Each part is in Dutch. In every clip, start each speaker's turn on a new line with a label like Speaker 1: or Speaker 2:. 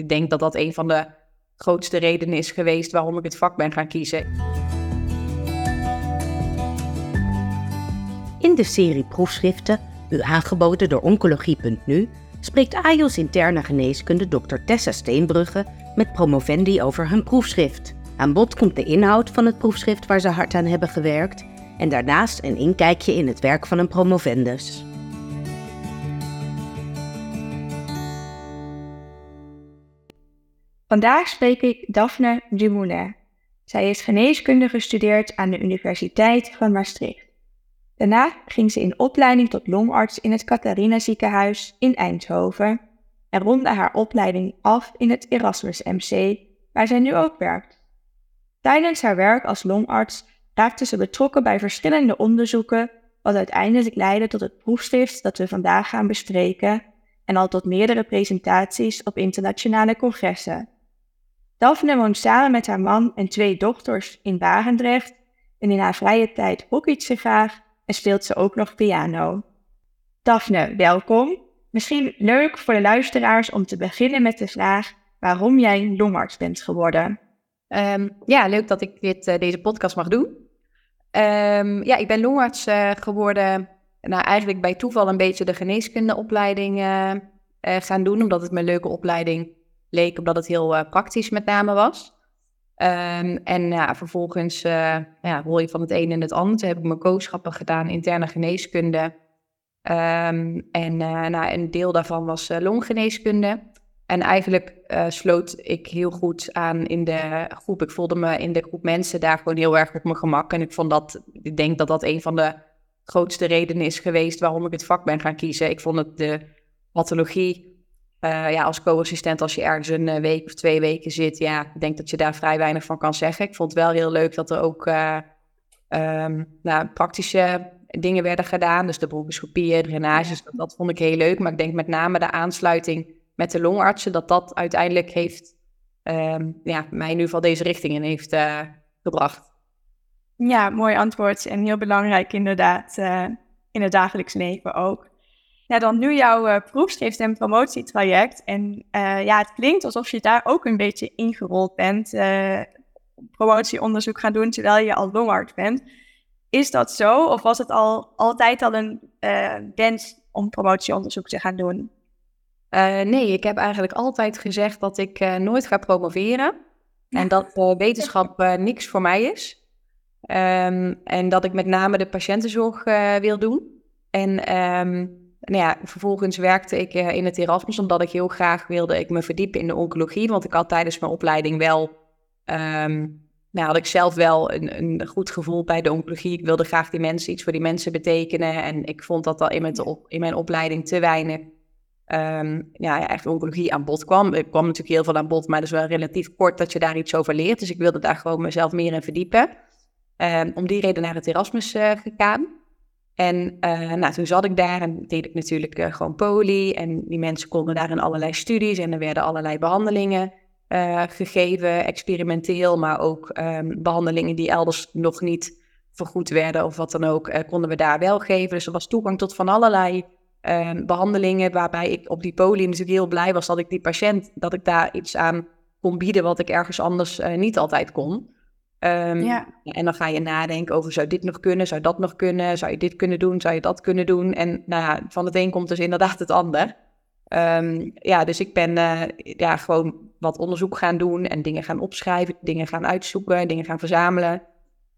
Speaker 1: ik denk dat dat een van de grootste redenen is geweest waarom ik het vak ben gaan kiezen.
Speaker 2: In de serie proefschriften, u aangeboden door Oncologie.nu, spreekt AJOS interne geneeskunde Dr. Tessa Steenbrugge met promovendi over hun proefschrift. Aan bod komt de inhoud van het proefschrift waar ze hard aan hebben gewerkt en daarnaast een inkijkje in het werk van een promovendus.
Speaker 3: Vandaag spreek ik Daphne Dumoulin. Zij is geneeskunde gestudeerd aan de Universiteit van Maastricht. Daarna ging ze in opleiding tot longarts in het Catharina ziekenhuis in Eindhoven en ronde haar opleiding af in het Erasmus MC, waar zij nu ook werkt. Tijdens haar werk als longarts raakte ze betrokken bij verschillende onderzoeken, wat uiteindelijk leidde tot het proefschrift dat we vandaag gaan bespreken en al tot meerdere presentaties op internationale congressen. Daphne woont samen met haar man en twee dochters in Barendrecht en in haar vrije tijd hockeyt ze graag en speelt ze ook nog piano. Daphne, welkom. Misschien leuk voor de luisteraars om te beginnen met de vraag waarom jij longarts bent geworden.
Speaker 1: Ehm, ja, leuk dat ik dit, uh, deze podcast mag doen. Um, ja, ik ben longarts uh, geworden, nou eigenlijk bij toeval een beetje de geneeskundeopleiding uh, gaan doen, omdat het een leuke opleiding leek, omdat het heel praktisch met name was. Um, en ja, vervolgens ja, rol je van het een in het ander. Toen heb ik mijn kooschappen gedaan, interne geneeskunde. Um, en nou, een deel daarvan was longgeneeskunde. En eigenlijk uh, sloot ik heel goed aan in de groep. Ik voelde me in de groep mensen daar gewoon heel erg op mijn gemak. En ik vond dat, ik denk dat dat een van de grootste redenen is geweest waarom ik het vak ben gaan kiezen. Ik vond het de pathologie, uh, ja, als co-assistent, als je ergens een eh, week of twee weken zit, ja, ik denk dat je daar vrij weinig van kan zeggen. Ik vond het wel heel leuk dat er ook uh, um, nou, praktische dingen werden gedaan. Dus de bronchoscopieën, drainages, dat, dat vond ik heel leuk. Maar ik denk met name de aansluiting met de longartsen, dat dat uiteindelijk heeft, um, ja, mij in ieder geval deze richting in heeft uh, gebracht.
Speaker 3: Ja, mooi antwoord en heel belangrijk inderdaad in het dagelijks leven ook. Ja, dan nu jouw uh, proefschrift en promotietraject. En ja, het klinkt alsof je daar ook een beetje ingerold bent. promotieonderzoek gaan doen terwijl je al longarts bent. Is dat zo? Of was het al altijd al een wens om promotieonderzoek te gaan doen?
Speaker 1: Nee, ik heb eigenlijk altijd gezegd dat ik nooit ga promoveren. En dat wetenschap niks voor mij is. Um, en dat ik met name de patiëntenzorg wil doen. En um, nou ja, vervolgens werkte ik in het Erasmus, omdat ik heel graag wilde ik me verdiepen in de oncologie. Want ik had tijdens mijn opleiding wel, um, nou had ik zelf wel een, een, goed gevoel bij de oncologie. Ik wilde graag die mensen, iets voor die mensen betekenen. En ik vond dat al in mijn, in mijn opleiding te weinig um, ja, echt oncologie aan bod kwam. Ik kwam natuurlijk heel veel aan bod, maar dat is wel relatief kort dat je daar iets over leert. Dus ik wilde daar gewoon mezelf meer in verdiepen. Um, om die reden naar het Erasmus uh, gegaan. En uh, nou, toen zat ik daar en deed ik natuurlijk uh, gewoon poli. En die mensen konden daar in allerlei studies en er werden allerlei behandelingen gegeven, experimenteel, maar ook um, behandelingen die elders nog niet vergoed werden of wat dan ook, konden we daar wel geven. Dus er was toegang tot van allerlei um, behandelingen waarbij ik op die poli natuurlijk heel blij was dat ik die patiënt, dat ik daar iets aan kon bieden wat ik ergens anders niet altijd kon. Um, ja. En dan ga je nadenken over, zou dit nog kunnen, zou dat nog kunnen, zou je dit kunnen doen, zou je dat kunnen doen? En nou ja, van het een komt dus inderdaad het ander. Um, ja, dus ik ben uh, ja, gewoon wat onderzoek gaan doen en dingen gaan opschrijven, dingen gaan uitzoeken, dingen gaan verzamelen.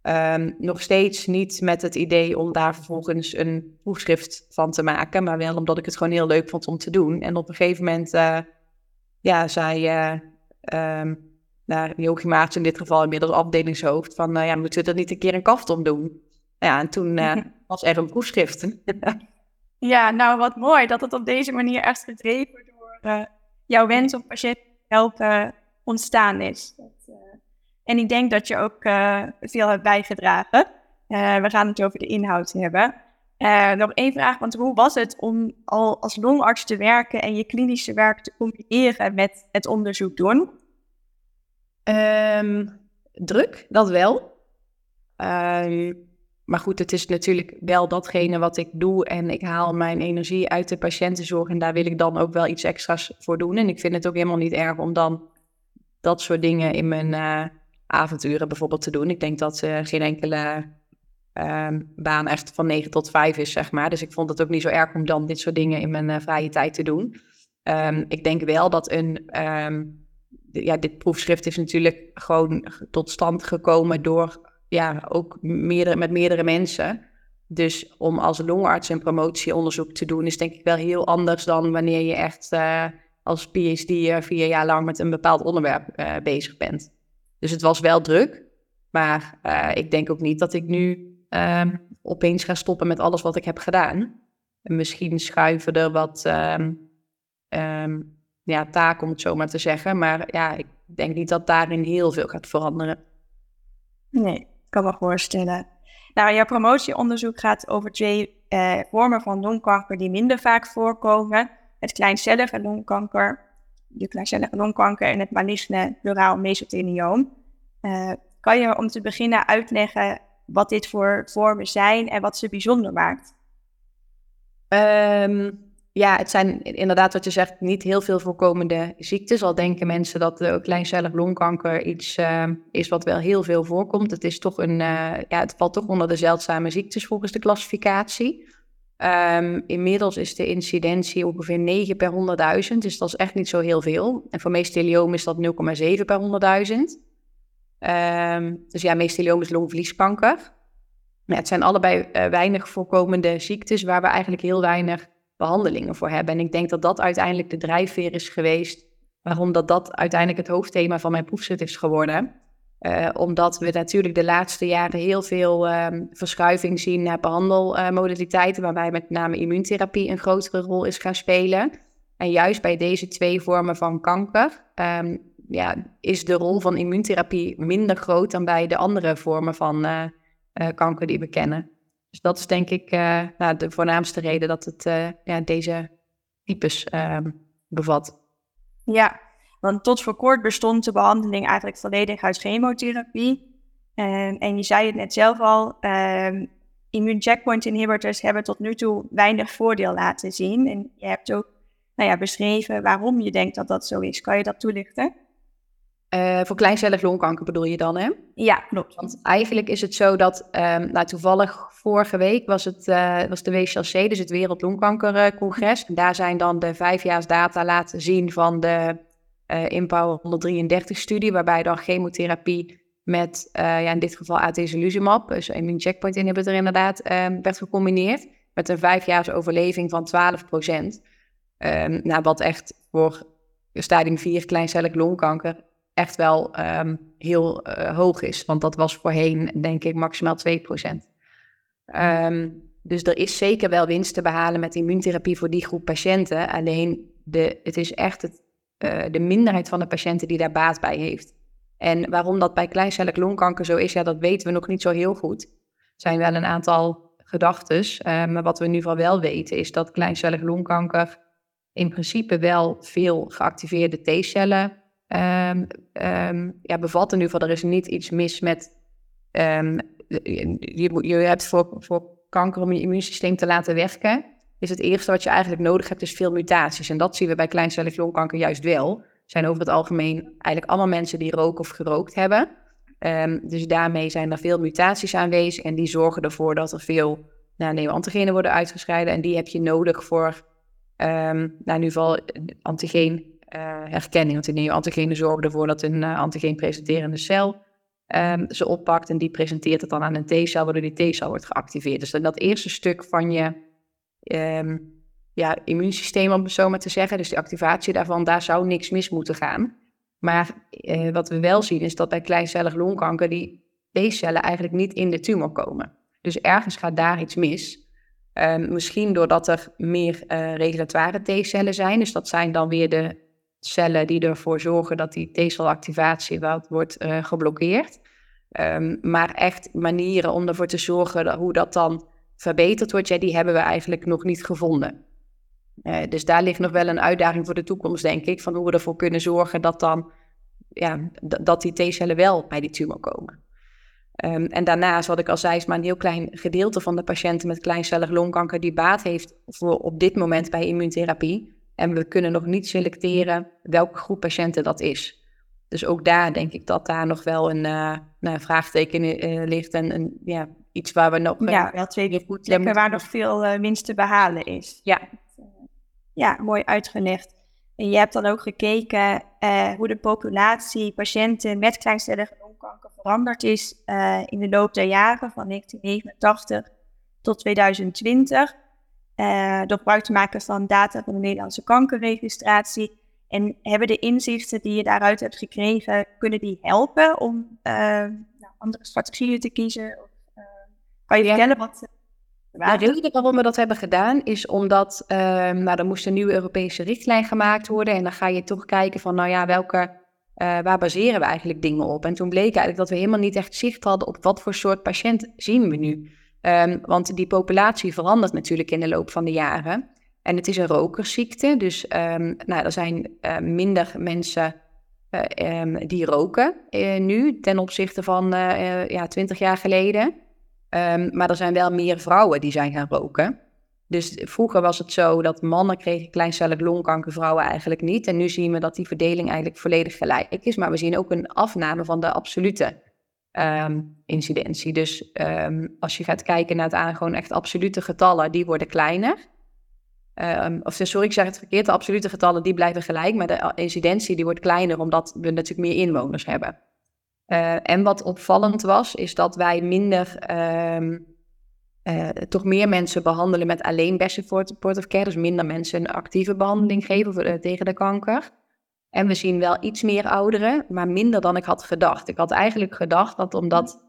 Speaker 1: Um, nog steeds niet met het idee om daar vervolgens een proefschrift van te maken, maar wel omdat ik het gewoon heel leuk vond om te doen. En op een gegeven moment, uh, ja, zei uh, nou, Joachim Maartje in dit geval inmiddels afdelingshoofd van, uh, ja, moeten we er niet een keer een kaft om doen? Nou ja, en toen uh, was er een proefschrift.
Speaker 3: ja, nou wat mooi dat het op deze manier echt gedreven door jouw wens om patiënten te helpen ontstaan is. En ik denk dat je ook veel hebt bijgedragen. We gaan het over de inhoud hebben. Nog één vraag, want hoe was het om al als longarts te werken en je klinische werk te combineren met het onderzoek doen?
Speaker 1: Um, druk, dat wel. Um, maar goed, het is natuurlijk wel datgene wat ik doe en ik haal mijn energie uit de patiëntenzorg en daar wil ik dan ook wel iets extra's voor doen. En ik vind het ook helemaal niet erg om dan dat soort dingen in mijn uh, avonturen bijvoorbeeld te doen. Ik denk dat uh, geen enkele uh, baan echt van 9 tot 5 is, zeg maar. Dus ik vond het ook niet zo erg om dan dit soort dingen in mijn uh, vrije tijd te doen. Um, ik denk wel dat een, ja, dit proefschrift is natuurlijk gewoon tot stand gekomen door ja, ook meerdere, met meerdere mensen. Dus om als longarts een promotieonderzoek te doen, is denk ik wel heel anders dan wanneer je echt uh, als PhD vier jaar lang met een bepaald onderwerp uh, bezig bent. Dus het was wel druk, maar uh, ik denk ook niet dat ik nu um, opeens ga stoppen met alles wat ik heb gedaan. En misschien schuiven er wat um, um, ja, taken, om het zo maar te zeggen. Maar ja, ik denk niet dat daarin heel veel gaat veranderen.
Speaker 3: Nee, kan me voorstellen. Nou, jouw promotieonderzoek gaat over twee uh, vormen van longkanker die minder vaak voorkomen. Het kleincellige longkanker, de kleincellige longkanker en het maligne pleuraal mesothelioom. Uh, kan je om te beginnen uitleggen wat dit voor vormen zijn en wat ze bijzonder maakt?
Speaker 1: Um, ja, het zijn inderdaad wat je zegt, niet heel veel voorkomende ziektes. Al denken mensen dat de kleincellig longkanker iets uh, is wat wel heel veel voorkomt. Het, is toch een, uh, ja, het valt toch onder de zeldzame ziektes volgens de klassificatie. Um, inmiddels is de incidentie ongeveer 9 per 100.000, dus dat is echt niet zo heel veel. En voor meesteliom is dat 0,7 per 100.000. Um, dus ja, meesteliom is longvlieskanker. Het zijn allebei weinig voorkomende ziektes waar we eigenlijk heel weinig behandelingen voor hebben. En ik denk dat dat uiteindelijk de drijfveer is geweest waarom dat, dat uiteindelijk het hoofdthema van mijn proefschrift is geworden. Uh, omdat we natuurlijk de laatste jaren heel veel um, verschuiving zien naar behandelmodaliteiten, waarbij met name immuuntherapie een grotere rol is gaan spelen. En juist bij deze twee vormen van kanker um, ja, is de rol van immuuntherapie minder groot dan bij de andere vormen van uh, uh, kanker die we kennen. Dus dat is denk ik uh, nou, de voornaamste reden dat het uh, ja, deze types uh, bevat.
Speaker 3: Ja, want tot voor kort bestond de behandeling eigenlijk volledig uit chemotherapie. En, en je zei het net zelf al, ehm, immune checkpoint inhibitors hebben tot nu toe weinig voordeel laten zien. En je hebt ook nou ja, beschreven waarom je denkt dat dat zo is. Kan je dat toelichten?
Speaker 1: Uh, voor kleincellig longkanker bedoel je dan, hè?
Speaker 3: Ja, klopt.
Speaker 1: Want eigenlijk is het zo dat, um, nou toevallig vorige week was het uh, was de WCLC, dus het Wereld Longkankercongres. En daar zijn dan de vijfjaarsdata laten zien van de uh, Empower 133-studie, waarbij dan chemotherapie met, ja, in dit geval atezolizumab, dus immune checkpoint inhibitor inderdaad, um, werd gecombineerd. Met een vijfjaars overleving van 12 procent. Um, nou, wat echt voor stadium 4 kleincellig longkanker echt wel um, heel uh, hoog is. Want dat was voorheen, denk ik, maximaal 2%. Um, dus er is zeker wel winst te behalen met immuuntherapie voor die groep patiënten. Alleen de, het is echt het, uh, de minderheid van de patiënten die daar baat bij heeft. En waarom dat bij kleincellig longkanker zo is, ja, dat weten we nog niet zo heel goed. Er zijn wel een aantal gedachten. Uh, maar wat we nu van wel weten, is dat kleincellig longkanker in principe wel veel geactiveerde T-cellen um, um, ja, bevatten. Nu van er is niet iets mis met. Um, je, je hebt voor, voor kanker om je immuunsysteem te laten werken. Is het eerste wat je eigenlijk nodig hebt, is veel mutaties. En dat zien we bij kleincellig longkanker juist wel. zijn over het algemeen eigenlijk allemaal mensen die roken of gerookt hebben. dus daarmee zijn er veel mutaties aanwezig. En die zorgen ervoor dat er veel nou, antigenen worden uitgescheiden. En die heb je nodig voor, nou, in ieder geval antigeen uh, herkenning. Want die antigenen zorgen ervoor dat een uh, antigeen presenterende cel um, ze oppakt en die presenteert het dan aan een T-cel, waardoor die T-cel wordt geactiveerd. Dus dat eerste stuk van je um, ja, immuunsysteem, om het zo maar te zeggen, dus de activatie daarvan, daar zou niks mis moeten gaan. Maar uh, wat we wel zien is dat bij kleincellig longkanker die T-cellen eigenlijk niet in de tumor komen. Dus ergens gaat daar iets mis. Um, misschien doordat er meer uh, regulatoire T-cellen zijn. Dus dat zijn dan weer de cellen die ervoor zorgen dat die T-celactivatie wordt uh, geblokkeerd. Um, maar echt manieren om ervoor te zorgen dat, hoe dat dan verbeterd wordt, ja, die hebben we eigenlijk nog niet gevonden. Uh, dus daar ligt nog wel een uitdaging voor de toekomst, denk ik, van hoe we ervoor kunnen zorgen dat dan ja, dat die T-cellen wel bij die tumor komen. Ehm, en daarnaast, wat ik al zei, is maar een heel klein gedeelte van de patiënten met kleincellig longkanker die baat heeft voor op dit moment bij immuuntherapie. En we kunnen nog niet selecteren welke groep patiënten dat is. Dus ook daar denk ik dat daar nog wel een uh, nou, vraagteken uh, ligt en een, ja, iets waar we nog...
Speaker 3: Ja, wel twee goed waar nog veel winst te behalen is.
Speaker 1: Ja.
Speaker 3: Ja, mooi uitgelegd. En je hebt dan ook gekeken hoe de populatie patiënten met kleincellige longkanker veranderd is in de loop der jaren van 1989 tot 2020. Door gebruik te maken van data van de Nederlandse kankerregistratie en hebben de inzichten die je daaruit hebt gekregen, kunnen die helpen om uh, nou, andere strategieën te kiezen? Of, uh, kan je vertellen wat...
Speaker 1: De reden waarom we dat hebben gedaan is omdat uh, nou, er moest een nieuwe Europese richtlijn gemaakt worden. En dan ga je toch kijken van, nou ja, welke, waar baseren we eigenlijk dingen op? En toen bleek eigenlijk dat we helemaal niet echt zicht hadden op wat voor soort patiënt zien we nu. Um, want die populatie verandert natuurlijk in de loop van de jaren. En het is een rokersziekte, dus um, nou, er zijn uh, minder mensen uh, um, die roken uh, nu ten opzichte van ja, 20 jaar geleden. Maar er zijn wel meer vrouwen die zijn gaan roken. Dus vroeger was het zo dat mannen kregen kleincellig longkanker, vrouwen eigenlijk niet. En nu zien we dat die verdeling eigenlijk volledig gelijk is. Maar we zien ook een afname van de absolute incidentie. Dus als je gaat kijken naar het aan gewoon echt absolute getallen, die worden kleiner. Um, of sorry, ik zeg het verkeerd. De absolute getallen die blijven gelijk, maar de incidentie die wordt kleiner omdat we natuurlijk meer inwoners hebben. Uh, en wat opvallend was, is dat wij minder, uh, toch meer mensen behandelen met alleen best support of care. Dus minder mensen een actieve behandeling geven voor, tegen de kanker. En we zien wel iets meer ouderen, maar minder dan ik had gedacht. Ik had eigenlijk gedacht dat omdat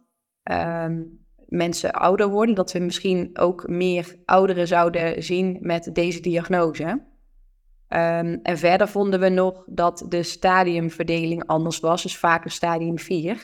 Speaker 1: um, mensen ouder worden, dat we misschien ook meer ouderen zouden zien met deze diagnose. Um, en verder vonden we nog dat de stadiumverdeling anders was, dus vaker stadium 4. Um,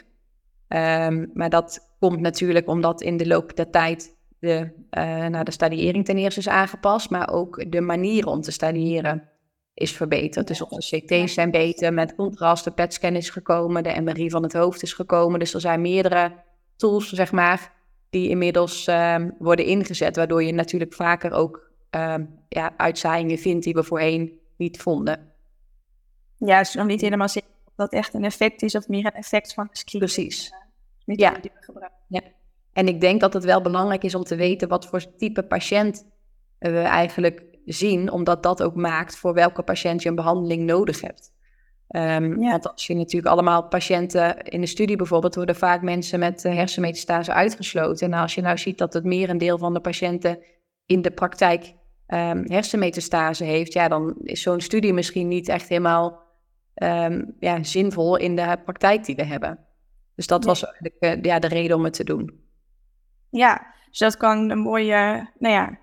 Speaker 1: ehm, maar dat komt natuurlijk omdat in de loop der tijd de, uh, de stadiëring ten eerste is aangepast, maar ook de manier om te stadiëren is verbeterd. Dus onze CT's zijn beter, met contrast, de PET-scan is gekomen, de MRI van het hoofd is gekomen. Dus er zijn meerdere tools, zeg maar, die inmiddels um, worden ingezet, waardoor je natuurlijk vaker ook um, ja, uitzaaiingen vindt die we voorheen niet vonden.
Speaker 3: Ja, het is nog niet helemaal zeker of dat echt een effect is of meer een effect van screening.
Speaker 1: Precies. Uh, ja. Die we ja. En ik denk dat het wel belangrijk is om te weten wat voor type patiënt we eigenlijk zien, omdat dat ook maakt voor welke patiënt je een behandeling nodig hebt. Um, ja. Want als je natuurlijk allemaal patiënten in de studie bijvoorbeeld, worden vaak mensen met uh, hersenmetastase uitgesloten. En als je nou ziet dat het merendeel van de patiënten in de praktijk um, hersenmetastase heeft, ja, dan is zo'n studie misschien niet echt helemaal um, ja, zinvol in de praktijk die we hebben. Dus dat was eigenlijk uh, ja, de reden om het te doen.
Speaker 3: Ja, dus dat kan een mooie, nou ja,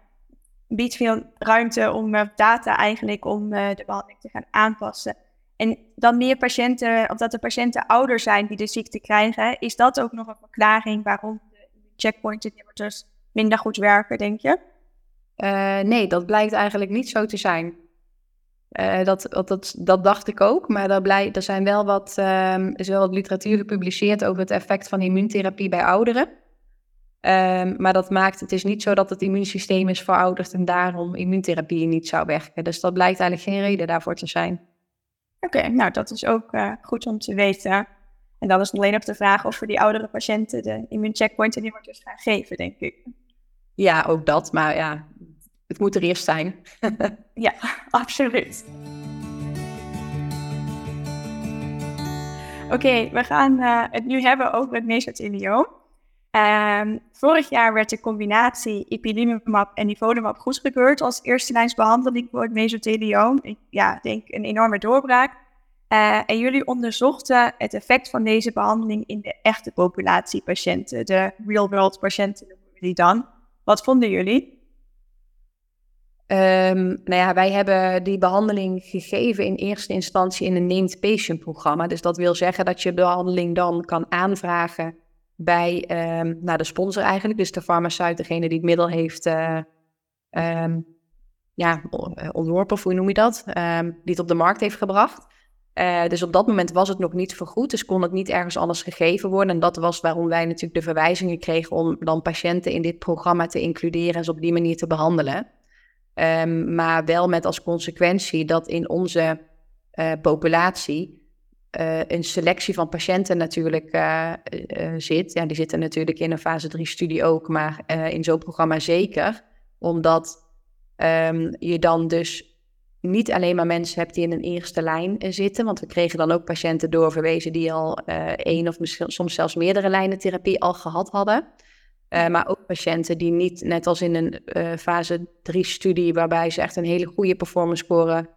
Speaker 3: biedt veel ruimte om uh, data eigenlijk om de behandeling te gaan aanpassen. En dan meer patiënten, of dat de patiënten ouder zijn die de ziekte krijgen, is dat ook nog een verklaring waarom de checkpoint inhibitors minder goed werken, denk je?
Speaker 1: Uh, nee, dat blijkt eigenlijk niet zo te zijn. Dat, dat, dat, dacht ik ook, maar er, blij, er zijn wel wat, um, is wel wat literatuur gepubliceerd over het effect van immuuntherapie bij ouderen. Um, maar dat maakt, het is niet zo dat het immuunsysteem is verouderd en daarom immuuntherapie niet zou werken. Dus dat blijkt eigenlijk geen reden daarvoor te zijn.
Speaker 3: Oké, nou dat is ook uh, goed om te weten. En dan is het alleen nog de vraag of we die oudere patiënten de immuuncheckpoint inhibitors gaan geven, denk ik.
Speaker 1: Ja, ook dat. Maar ja, het moet er eerst zijn.
Speaker 3: ja, absoluut. Oké, okay, we gaan uh, het nu hebben over het mesothelioom. Um, vorig jaar werd de combinatie ipilimumab en nivolumab goedgekeurd als eerste lijns behandeling voor het mesothelioom. Ik ja, denk een enorme doorbraak. Uh, en jullie onderzochten het effect van deze behandeling in de echte populatie patiënten, de real-world patiënten noemen die dan. Wat vonden jullie?
Speaker 1: Um, nou ja, wij hebben die behandeling gegeven in eerste instantie in een named patient programma. Dus dat wil zeggen dat je de behandeling dan kan aanvragen bij um, nou, de sponsor eigenlijk, dus de farmaceut, degene die het middel heeft uh, um, ja, ontworpen, of hoe noem je dat, um, die het op de markt heeft gebracht. Uh, dus op dat moment was het nog niet vergoed, dus kon het niet ergens anders gegeven worden. En dat was waarom wij natuurlijk de verwijzingen kregen om dan patiënten in dit programma te includeren en ze op die manier te behandelen. Maar wel met als consequentie dat in onze populatie uh, een selectie van patiënten natuurlijk zit. Ja, die zitten natuurlijk in een fase 3-studie ook, maar in zo'n programma zeker. Omdat um, je dan dus niet alleen maar mensen hebt die in een eerste lijn eh, zitten, want we kregen dan ook patiënten doorverwezen die al één of misschien soms zelfs meerdere lijnen therapie al gehad hadden. Maar ook patiënten die niet, net als in een fase 3-studie, waarbij ze echt een hele goede performance score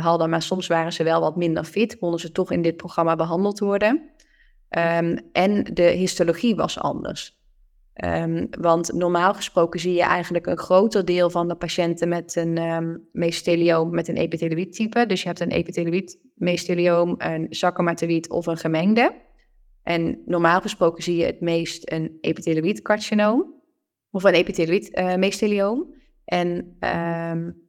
Speaker 1: hadden, maar soms waren ze wel wat minder fit, konden ze toch in dit programma behandeld worden. Um, en de histologie was anders. Um, want normaal gesproken zie je eigenlijk een groter deel van de patiënten met een um, mesothelioom met een epithelioïdtype. Dus je hebt een epithelioïd een sarcomatoïd of een gemengde. En normaal gesproken zie je het meest een epithelioïd carcinoom of een epithelioïd uh, mesothelioom. En um,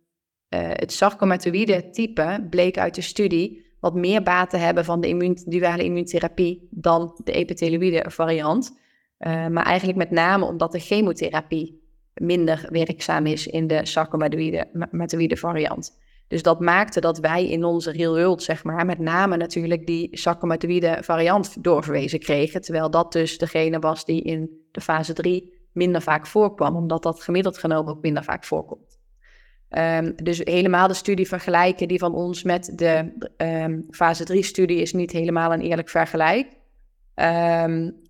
Speaker 1: uh, het sarcomatoïde type bleek uit de studie wat meer baten hebben van de duale immuuntherapie dan de epithelioïde variant. Uh, maar eigenlijk met name omdat de chemotherapie minder werkzaam is in de sarcomatoïde variant. Dus dat maakte dat wij in onze real world, zeg maar, met name natuurlijk die sarcomatoïde variant doorverwezen kregen. Terwijl dat dus degene was die in de fase 3 minder vaak voorkwam, omdat dat gemiddeld genomen ook minder vaak voorkomt. Um, dus helemaal de studie vergelijken die van ons met de um, fase 3-studie is niet helemaal een eerlijk vergelijk. Um,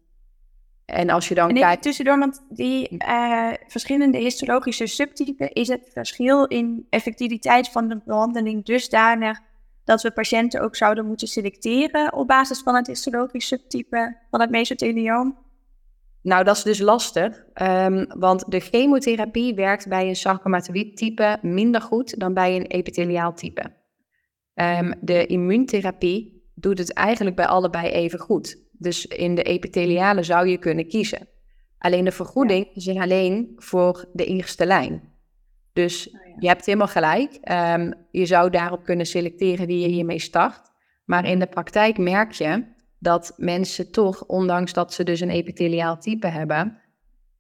Speaker 3: en als je dan en kijkt... Tussendoor, want die uh, verschillende histologische subtypen, is het verschil in effectiviteit van de behandeling dusdanig dat we patiënten ook zouden moeten selecteren op basis van het histologisch subtype van het mesothelioom?
Speaker 1: Nou, dat is dus lastig, um, want de chemotherapie werkt bij een sarcomatoïd type minder goed dan bij een epitheliaal type. Um, de immuuntherapie doet het eigenlijk bij allebei even goed. Dus in de epitheliale zou je kunnen kiezen. Alleen de vergoeding is alleen voor de eerste lijn. Dus oh je hebt helemaal gelijk. Um, je zou daarop kunnen selecteren wie je hiermee start. Maar in de praktijk merk je dat mensen toch, ondanks dat ze dus een epitheliaal type hebben,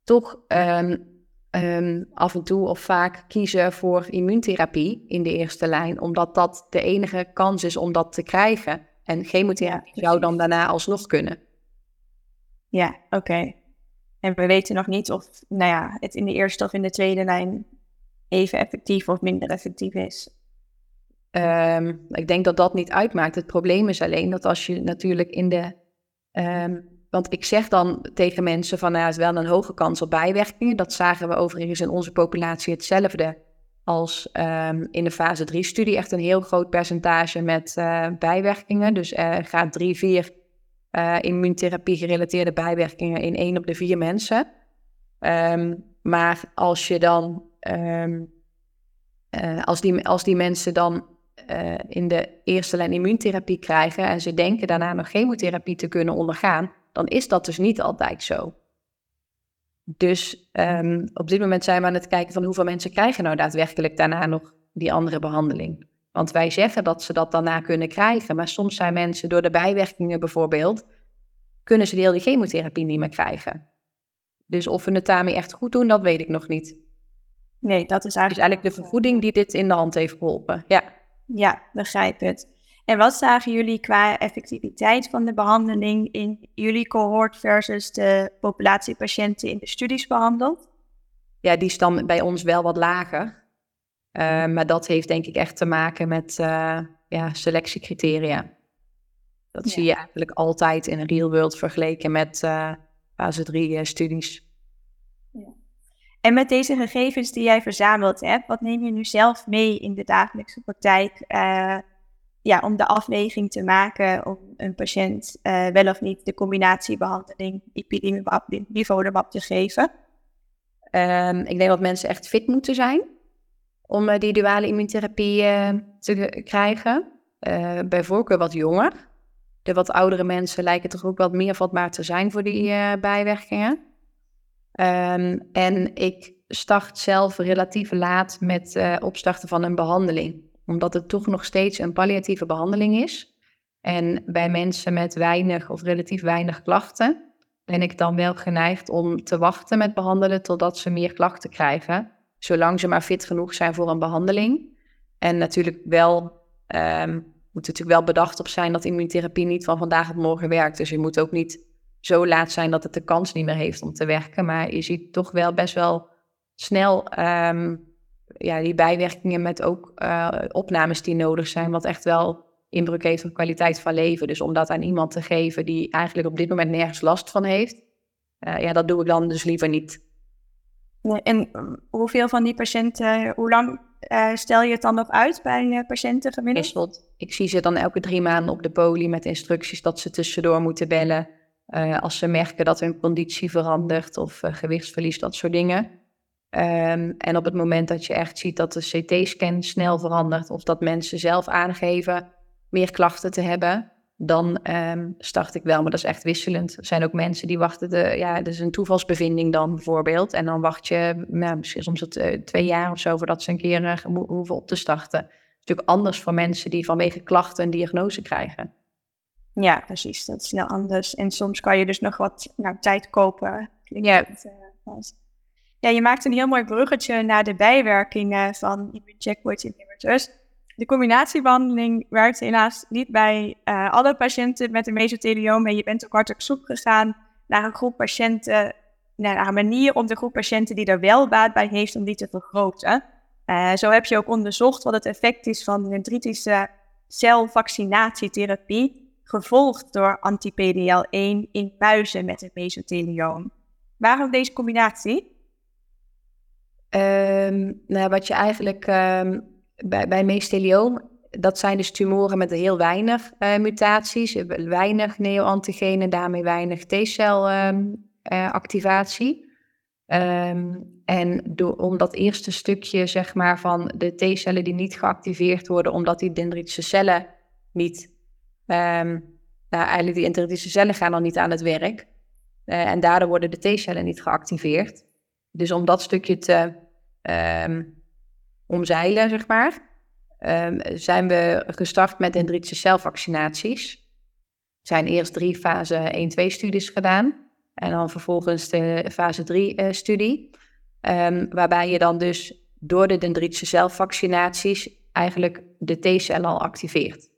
Speaker 1: toch um, um, af en toe of vaak kiezen voor immuuntherapie in de eerste lijn, omdat dat de enige kans is om dat te krijgen. En chemotherapie ja, zou dan daarna alsnog kunnen.
Speaker 3: Ja, oké. En we weten nog niet of nou ja, het in de eerste of in de tweede lijn even effectief of minder effectief is.
Speaker 1: Um, ik denk dat dat niet uitmaakt. Het probleem is alleen dat als je natuurlijk in de. Um, want ik zeg dan tegen mensen van, nou, er is wel een hoge kans op bijwerkingen. Dat zagen we overigens in onze populatie hetzelfde als um, in de fase 3-studie. Echt een heel groot percentage met uh, bijwerkingen. Dus uh, gaat 3, 4 uh, immuuntherapie gerelateerde bijwerkingen in 1 op de 4 mensen. Maar als je dan, um, als, die, als die mensen dan in de eerste lijn immuuntherapie krijgen en ze denken daarna nog chemotherapie te kunnen ondergaan, dan is dat dus niet altijd zo. Dus um, op dit moment zijn we aan het kijken van hoeveel mensen krijgen nou daadwerkelijk daarna nog die andere behandeling. Want wij zeggen dat ze dat daarna kunnen krijgen, maar soms zijn mensen door de bijwerkingen bijvoorbeeld, kunnen ze deel die chemotherapie niet meer krijgen. Dus of we het daarmee echt goed doen, dat weet ik nog niet.
Speaker 3: Nee, dat is eigenlijk,
Speaker 1: dus eigenlijk de vervoeding die dit in de hand heeft geholpen. Ja,
Speaker 3: ja begrijp het. En wat zagen jullie qua effectiviteit van de behandeling in jullie cohort versus de populatie patiënten in de studies behandeld?
Speaker 1: Ja, die is dan bij ons wel wat lager. Uh, maar dat heeft denk ik echt te maken met uh, ja, selectiecriteria. Dat ja. zie je eigenlijk altijd in een real world vergeleken met uh, fase 3 studies.
Speaker 3: Ja. En met deze gegevens die jij verzameld hebt, wat neem je nu zelf mee in de dagelijkse praktijk? ja, om de afweging te maken om een patiënt uh, wel of niet de combinatiebehandeling ipilimumab, te geven?
Speaker 1: Um, ik denk dat mensen echt fit moeten zijn om uh, die duale immuuntherapie uh, te krijgen. bij voorkeur wat jonger. De wat oudere mensen lijken toch ook wat meer vatbaar te zijn voor die bijwerkingen. Um, en ik start zelf relatief laat met opstarten van een behandeling omdat het toch nog steeds een palliatieve behandeling is. En bij mensen met weinig of relatief weinig klachten ben ik dan wel geneigd om te wachten met behandelen totdat ze meer klachten krijgen. Zolang ze maar fit genoeg zijn voor een behandeling. En natuurlijk wel, um, moet natuurlijk wel bedacht op zijn dat immunotherapie niet van vandaag op morgen werkt. Dus je moet ook niet zo laat zijn dat het de kans niet meer heeft om te werken. Maar je ziet toch wel best wel snel um, ja, die bijwerkingen met ook uh, opnames die nodig zijn, wat echt wel inbreuk heeft op kwaliteit van leven. Dus om dat aan iemand te geven die eigenlijk op dit moment nergens last van heeft, uh, ja, dat doe ik dan dus liever niet.
Speaker 3: En hoeveel van die patiënten, hoe lang uh, stel je het dan nog uit bij patiënten gemiddeld?
Speaker 1: Ik zie ze dan elke drie maanden op de poli met instructies dat ze tussendoor moeten bellen. Als ze merken dat hun conditie verandert of gewichtsverlies, dat soort dingen. Um, en op het moment dat je echt ziet dat de CT-scan snel verandert of dat mensen zelf aangeven meer klachten te hebben, dan um, start ik wel. Maar dat is echt wisselend. Er zijn ook mensen die wachten, de, ja, dat is een toevalsbevinding dan bijvoorbeeld. En dan wacht je nou, misschien soms het, uh, twee jaar of zo voordat ze een keer uh, hoeven op te starten. Het is natuurlijk anders voor mensen die vanwege klachten een diagnose krijgen.
Speaker 3: Ja, precies. Dat is snel anders. En soms kan je dus nog wat nou, tijd kopen.
Speaker 1: Ja.
Speaker 3: Uh, ja, je maakt een heel mooi bruggetje naar de bijwerkingen van immune checkpoint inhibitors. De combinatiebehandeling werkt helaas niet bij uh, alle patiënten met een. En je bent ook hard op zoek gegaan naar een groep patiënten, naar een manier om de groep patiënten die er wel baat bij heeft, om die te vergroten. Uh, zo heb je ook onderzocht wat het effect is van dendritische celvaccinatietherapie, gevolgd door anti-PDL1 in muizen met een mesothelioom. Waarom deze combinatie?
Speaker 1: Um, nou, wat je eigenlijk um, bij, bij mestellioom, dat zijn dus tumoren met heel weinig uh, mutaties, weinig neoantigenen, daarmee weinig T-cel um, uh, activatie. en door, om dat eerste stukje zeg maar, van de T-cellen die niet geactiveerd worden, omdat die dendritische cellen niet, nou, eigenlijk die dendritische cellen gaan dan niet aan het werk. Uh, en daardoor worden de T-cellen niet geactiveerd. Dus om dat stukje te um, omzeilen, zeg maar, um, zijn we gestart met dendritische celvaccinaties. Er zijn eerst drie fase 1-2 studies gedaan en dan vervolgens de fase 3 uh, studie. Um, waarbij je dan dus door de dendritische celvaccinaties eigenlijk de T-cellen al activeert.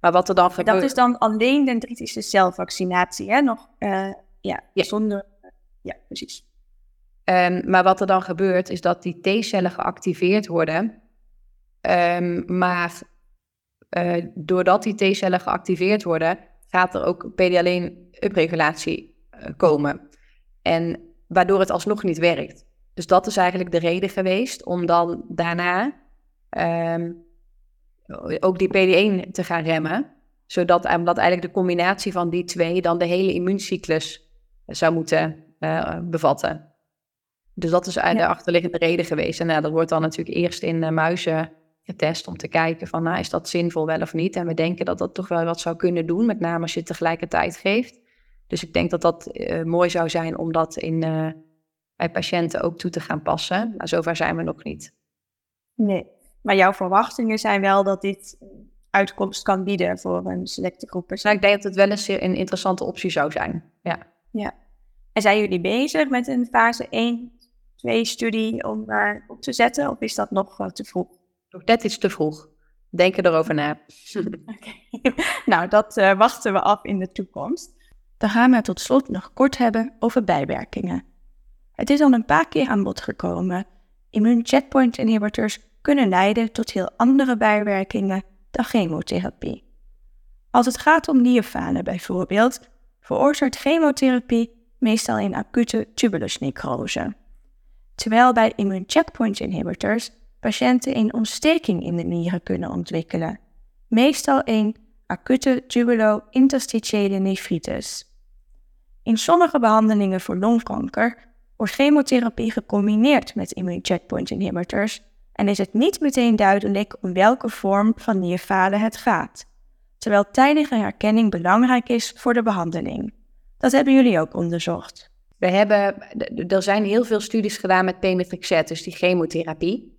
Speaker 1: Maar wat er dan gebeurt...
Speaker 3: Dat is dan alleen dendritische celvaccinatie, hè? Nog, uh, ja, ja, zonder... Ja, precies.
Speaker 1: Um, maar wat er dan gebeurt, is dat die T-cellen geactiveerd worden. Um, maar uh, doordat die T-cellen geactiveerd worden, gaat er ook PD-alleen-upregulatie uh, komen. En waardoor het alsnog niet werkt. Dus dat is eigenlijk de reden geweest om dan daarna um, ook die PD-1 te gaan remmen. Zodat omdat eigenlijk de combinatie van die twee dan de hele immuuncyclus zou moeten uh, bevatten. Dus dat is de achterliggende reden geweest. En nou, dat wordt dan natuurlijk eerst in uh, muizen getest om te kijken van, nou, is dat zinvol wel of niet? En we denken dat dat toch wel wat zou kunnen doen, met name als je het tegelijkertijd geeft. Dus ik denk dat dat uh, mooi zou zijn om dat in, bij patiënten ook toe te gaan passen. Maar zover zijn we nog niet.
Speaker 3: Nee, maar jouw verwachtingen zijn wel dat dit uitkomst kan bieden voor een selecte groep
Speaker 1: Nou, ik denk dat het wel eens een interessante optie zou zijn. Ja.
Speaker 3: ja. En zijn jullie bezig met een fase 1 twee studie om daar op te zetten? Of is dat nog te vroeg?
Speaker 1: Nog net iets te vroeg. Denken erover na.
Speaker 3: okay. nou, dat uh, wachten we af in de toekomst. Dan gaan we tot slot nog kort hebben over bijwerkingen. Het is al een paar keer aan bod gekomen. Immune checkpoint inhibitors kunnen leiden tot heel andere bijwerkingen dan chemotherapie. Als het gaat om nierfalen bijvoorbeeld, veroorzaakt chemotherapie meestal een acute tubulusnecrose terwijl bij immune checkpoint inhibitors patiënten een ontsteking in de nieren kunnen ontwikkelen, meestal een acute tubulo-interstitiële nefritis. In sommige behandelingen voor longkanker wordt chemotherapie gecombineerd met immune checkpoint inhibitors en is het niet meteen duidelijk om welke vorm van nierfalen het gaat, terwijl tijdige herkenning belangrijk is voor de behandeling. Dat hebben jullie ook onderzocht.
Speaker 1: We hebben, er zijn heel veel studies gedaan met pemetrexed, dus die chemotherapie.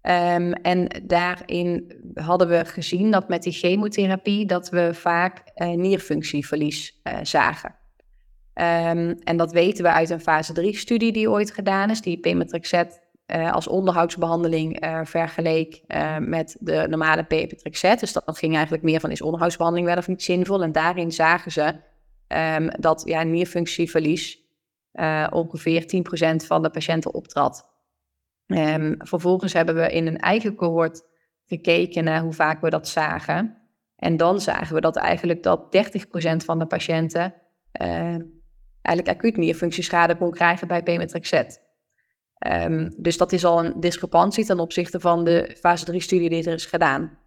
Speaker 1: Ehm, en daarin hadden we gezien dat met die chemotherapie dat we vaak uh, nierfunctieverlies uh, zagen. Um, en dat weten we uit een fase 3-studie die ooit gedaan is, die pemetrexed uh, als onderhoudsbehandeling vergeleek met de normale pemetrexed. Dus dat, ging eigenlijk meer van is onderhoudsbehandeling wel of niet zinvol. En daarin zagen ze um, dat ja, nierfunctieverlies ongeveer 10% van de patiënten optrad. Um, vervolgens hebben we in een eigen cohort gekeken naar hoe vaak we dat zagen. En dan zagen we dat eigenlijk dat 30% van de patiënten uh, eigenlijk acuut nierfunctieschade kon krijgen bij pemetrexed. Um, dus dat is al een discrepantie ten opzichte van de fase 3-studie die er is gedaan.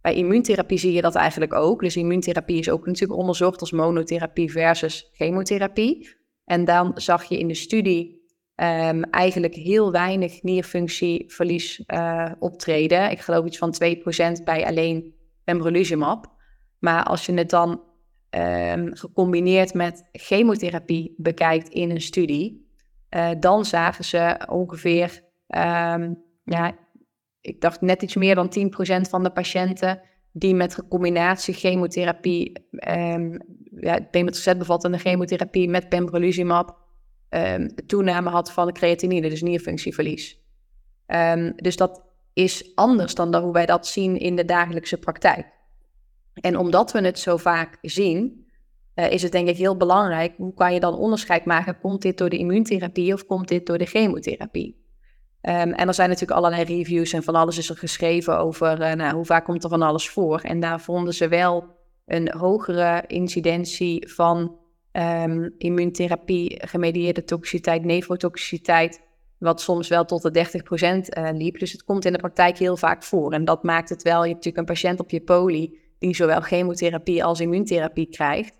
Speaker 1: Bij immuuntherapie zie je dat eigenlijk ook. Dus immuuntherapie is ook natuurlijk onderzocht als monotherapie versus chemotherapie. En dan zag je in de studie um, eigenlijk heel weinig nierfunctieverlies uh, optreden. Ik geloof iets van 2% bij alleen pembrolizumab. Maar als je het dan um, gecombineerd met chemotherapie bekijkt in een studie, uh, dan zagen ze ongeveer, um, ja, ik dacht net iets meer dan 10% van de patiënten die met combinatie chemotherapie, um, ja, bevattende chemotherapie met pembrolizumab, um, toename had van de creatinine, dus nierfunctieverlies. Dus dat is anders dan hoe wij dat zien in de dagelijkse praktijk. En omdat we het zo vaak zien, uh, is het denk ik heel belangrijk, hoe kan je dan onderscheid maken, komt dit door de immuuntherapie of komt dit door de chemotherapie? Um, en er zijn natuurlijk allerlei reviews en van alles is er geschreven over uh, nou, hoe vaak komt er van alles voor. En daar vonden ze wel een hogere incidentie van um, immuuntherapie, gemedieerde toxiciteit, nefrotoxiciteit, wat soms wel tot de 30% uh, eh, liep. Dus het komt in de praktijk heel vaak voor. En dat maakt het wel, je hebt natuurlijk een patiënt op je poli die zowel chemotherapie als immuuntherapie krijgt.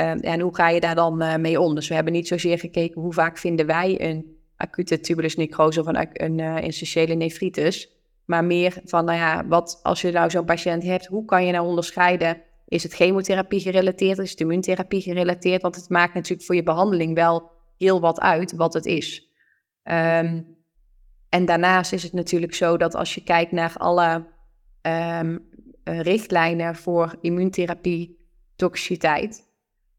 Speaker 1: Um, en hoe ga je daar dan uh, mee om? Dus we hebben niet zozeer gekeken hoe vaak vinden wij een acute tubulus necrose of een, een uh, nefritis. Maar meer van, nou ja, wat als je nou zo'n patiënt hebt, hoe kan je nou onderscheiden is het chemotherapie gerelateerd? Is het immuuntherapie gerelateerd? Want het maakt natuurlijk voor je behandeling wel heel wat uit wat het is. Um, en daarnaast is het natuurlijk zo dat als je kijkt naar alle um, richtlijnen voor immuuntherapie, toxiciteit,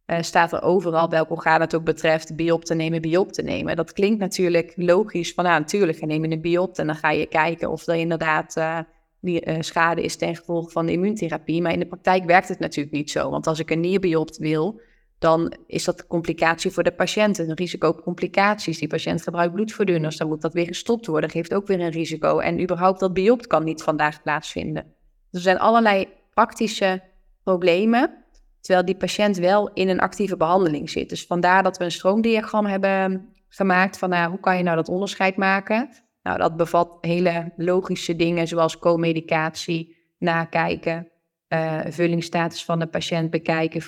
Speaker 1: uh, staat er overal, welk orgaan het ook betreft, biop te nemen, biop te nemen. Dat klinkt natuurlijk logisch van, nou natuurlijk, we nemen een biop en dan ga je kijken of er inderdaad uh, die uh, schade is ten gevolge van de immuuntherapie. Maar in de praktijk werkt het natuurlijk niet zo. Want als ik een nierbiopt wil, dan is dat een complicatie voor de patiënt. Een risico op complicaties. Die patiënt gebruikt bloedverdunners, dan moet dat weer gestopt worden. Geeft ook weer een risico. En überhaupt dat biopt kan niet vandaag plaatsvinden. Er zijn allerlei praktische problemen. Terwijl die patiënt wel in een actieve behandeling zit. Dus vandaar dat we een stroomdiagram hebben gemaakt van nou, hoe kan je nou dat onderscheid maken. Nou, dat bevat hele logische dingen zoals co-medicatie, nakijken, uh, vullingsstatus van de patiënt bekijken,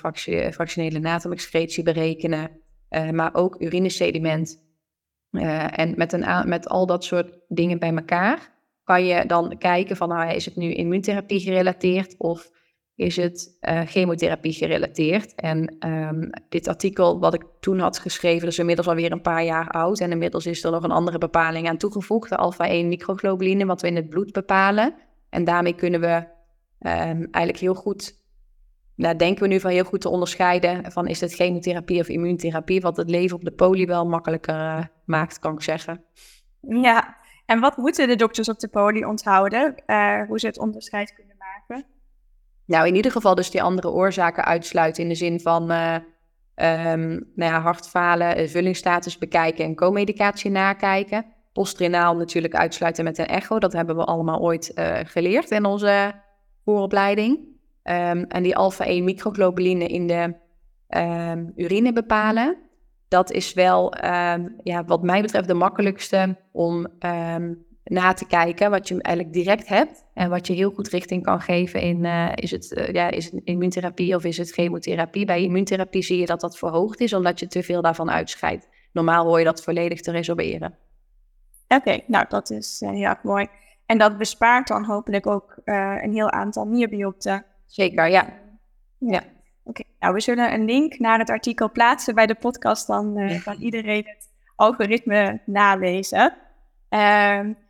Speaker 1: fractionele natriumexcretie berekenen, uh, maar ook urinesediment. Uh, en met, een, met al dat soort dingen bij elkaar kan je dan kijken van, nou, is het nu immuuntherapie gerelateerd of is het uh, chemotherapie gerelateerd. En um, dit artikel wat ik toen had geschreven, is inmiddels alweer een paar jaar oud. En inmiddels is er nog een andere bepaling aan toegevoegd, de alpha-1 microglobuline, wat we in het bloed bepalen. En daarmee kunnen we um, eigenlijk heel goed, nou denken we nu van heel goed te onderscheiden van is het chemotherapie of immuuntherapie, wat het leven op de poli wel makkelijker uh, maakt, kan ik zeggen.
Speaker 3: Ja, en wat moeten de dokters op de poli onthouden, uh, hoe ze het onderscheid kunnen maken?
Speaker 1: Nou, in ieder geval dus die andere oorzaken uitsluiten in de zin van uh, um, nou ja, hartfalen, eh, vullingsstatus bekijken en co-medicatie nakijken. Postrenaal natuurlijk uitsluiten met een echo. Dat hebben we allemaal ooit uh, geleerd in onze vooropleiding. Um, en die alpha-1 microglobuline in de um, urine bepalen. Dat is wel, ja, wat mij betreft, de makkelijkste om na te kijken wat je eigenlijk direct hebt en wat je heel goed richting kan geven in uh, is, het, uh, ja, is het immuuntherapie of is het chemotherapie. Bij immuuntherapie zie je dat dat verhoogd is omdat je te veel daarvan uitscheidt. Normaal hoor je dat volledig te resorberen.
Speaker 3: Oké, okay, nou dat is uh, heel erg mooi. En dat bespaart dan hopelijk ook een heel aantal nierbiopten.
Speaker 1: Zeker, ja. ja.
Speaker 3: Oké, okay. nou we zullen een link naar het artikel plaatsen bij de podcast, dan kan iedereen het algoritme nalezen.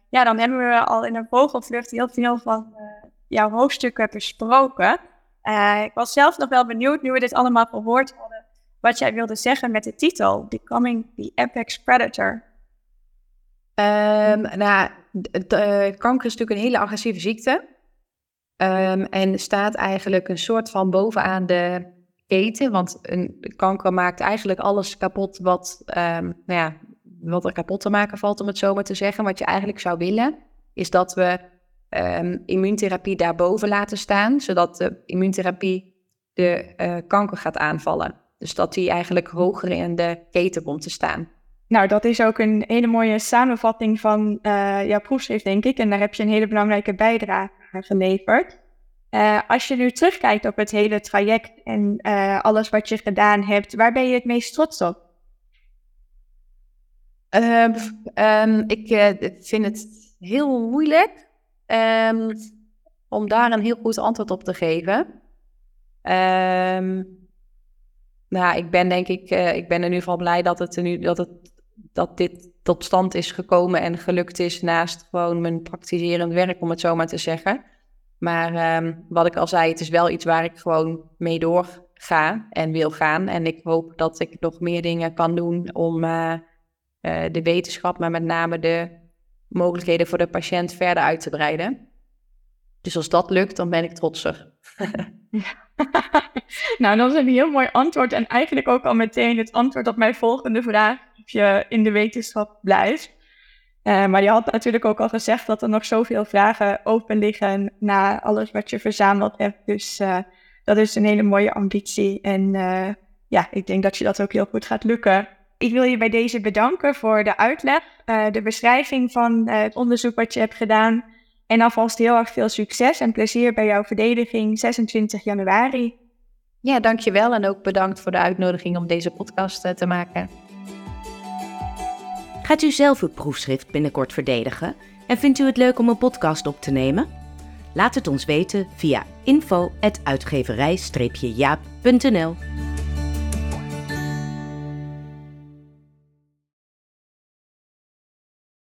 Speaker 3: Ehm, ja, dan hebben we al in een vogelvlucht heel veel van jouw hoofdstukken besproken. ik was zelf nog wel benieuwd, nu we dit allemaal gehoord hadden, wat jij wilde zeggen met de titel Becoming the Apex Predator.
Speaker 1: Um, nou, kanker is natuurlijk een hele agressieve ziekte. Um, en staat eigenlijk een soort van bovenaan de keten. Want een kanker maakt eigenlijk alles kapot wat, um, nou ja, wat er kapot te maken valt, om het zo maar te zeggen. Wat je eigenlijk zou willen, is dat we immuuntherapie daarboven laten staan. Zodat de immuuntherapie de uh, kanker gaat aanvallen. Dus dat die eigenlijk hoger in de keten komt te staan.
Speaker 3: Nou, dat is ook een hele mooie samenvatting van uh, jouw proefschrift, denk ik. En daar heb je een hele belangrijke bijdrage geleverd. Uh, als je nu terugkijkt op het hele traject en alles wat je gedaan hebt, waar ben je het meest trots op?
Speaker 1: Um, ik vind het heel moeilijk um, om daar een heel goed antwoord op te geven. nou, ik ben denk ik, ik ben in ieder geval blij dat het, nu, dat het dat dit tot stand is gekomen en gelukt is naast gewoon mijn praktiserend werk, om het zo maar te zeggen. Maar wat ik al zei, het is wel iets waar ik gewoon mee door ga en wil gaan. En ik hoop dat ik nog meer dingen kan doen om uh, uh, de wetenschap, maar met name de mogelijkheden voor de patiënt verder uit te breiden. Dus als dat lukt, dan ben ik trotser.
Speaker 3: nou, dat is een heel mooi antwoord en eigenlijk ook al meteen het antwoord op mijn volgende vraag je in de wetenschap blijft. Uh, maar je had natuurlijk ook al gezegd dat er nog zoveel vragen open liggen na alles wat je verzameld hebt. Dus uh, dat is een hele mooie ambitie. En ja, ik denk dat je dat ook heel goed gaat lukken. Ik wil je bij deze bedanken voor de uitleg, de beschrijving van het onderzoek wat je hebt gedaan. En alvast heel erg veel succes en plezier bij jouw verdediging 26 januari.
Speaker 1: Ja, dankjewel en ook bedankt voor de uitnodiging om deze podcast te maken.
Speaker 2: Gaat u zelf uw proefschrift binnenkort verdedigen en vindt u het leuk om een podcast op te nemen? Laat het ons weten via info.uitgeverij-jaap.nl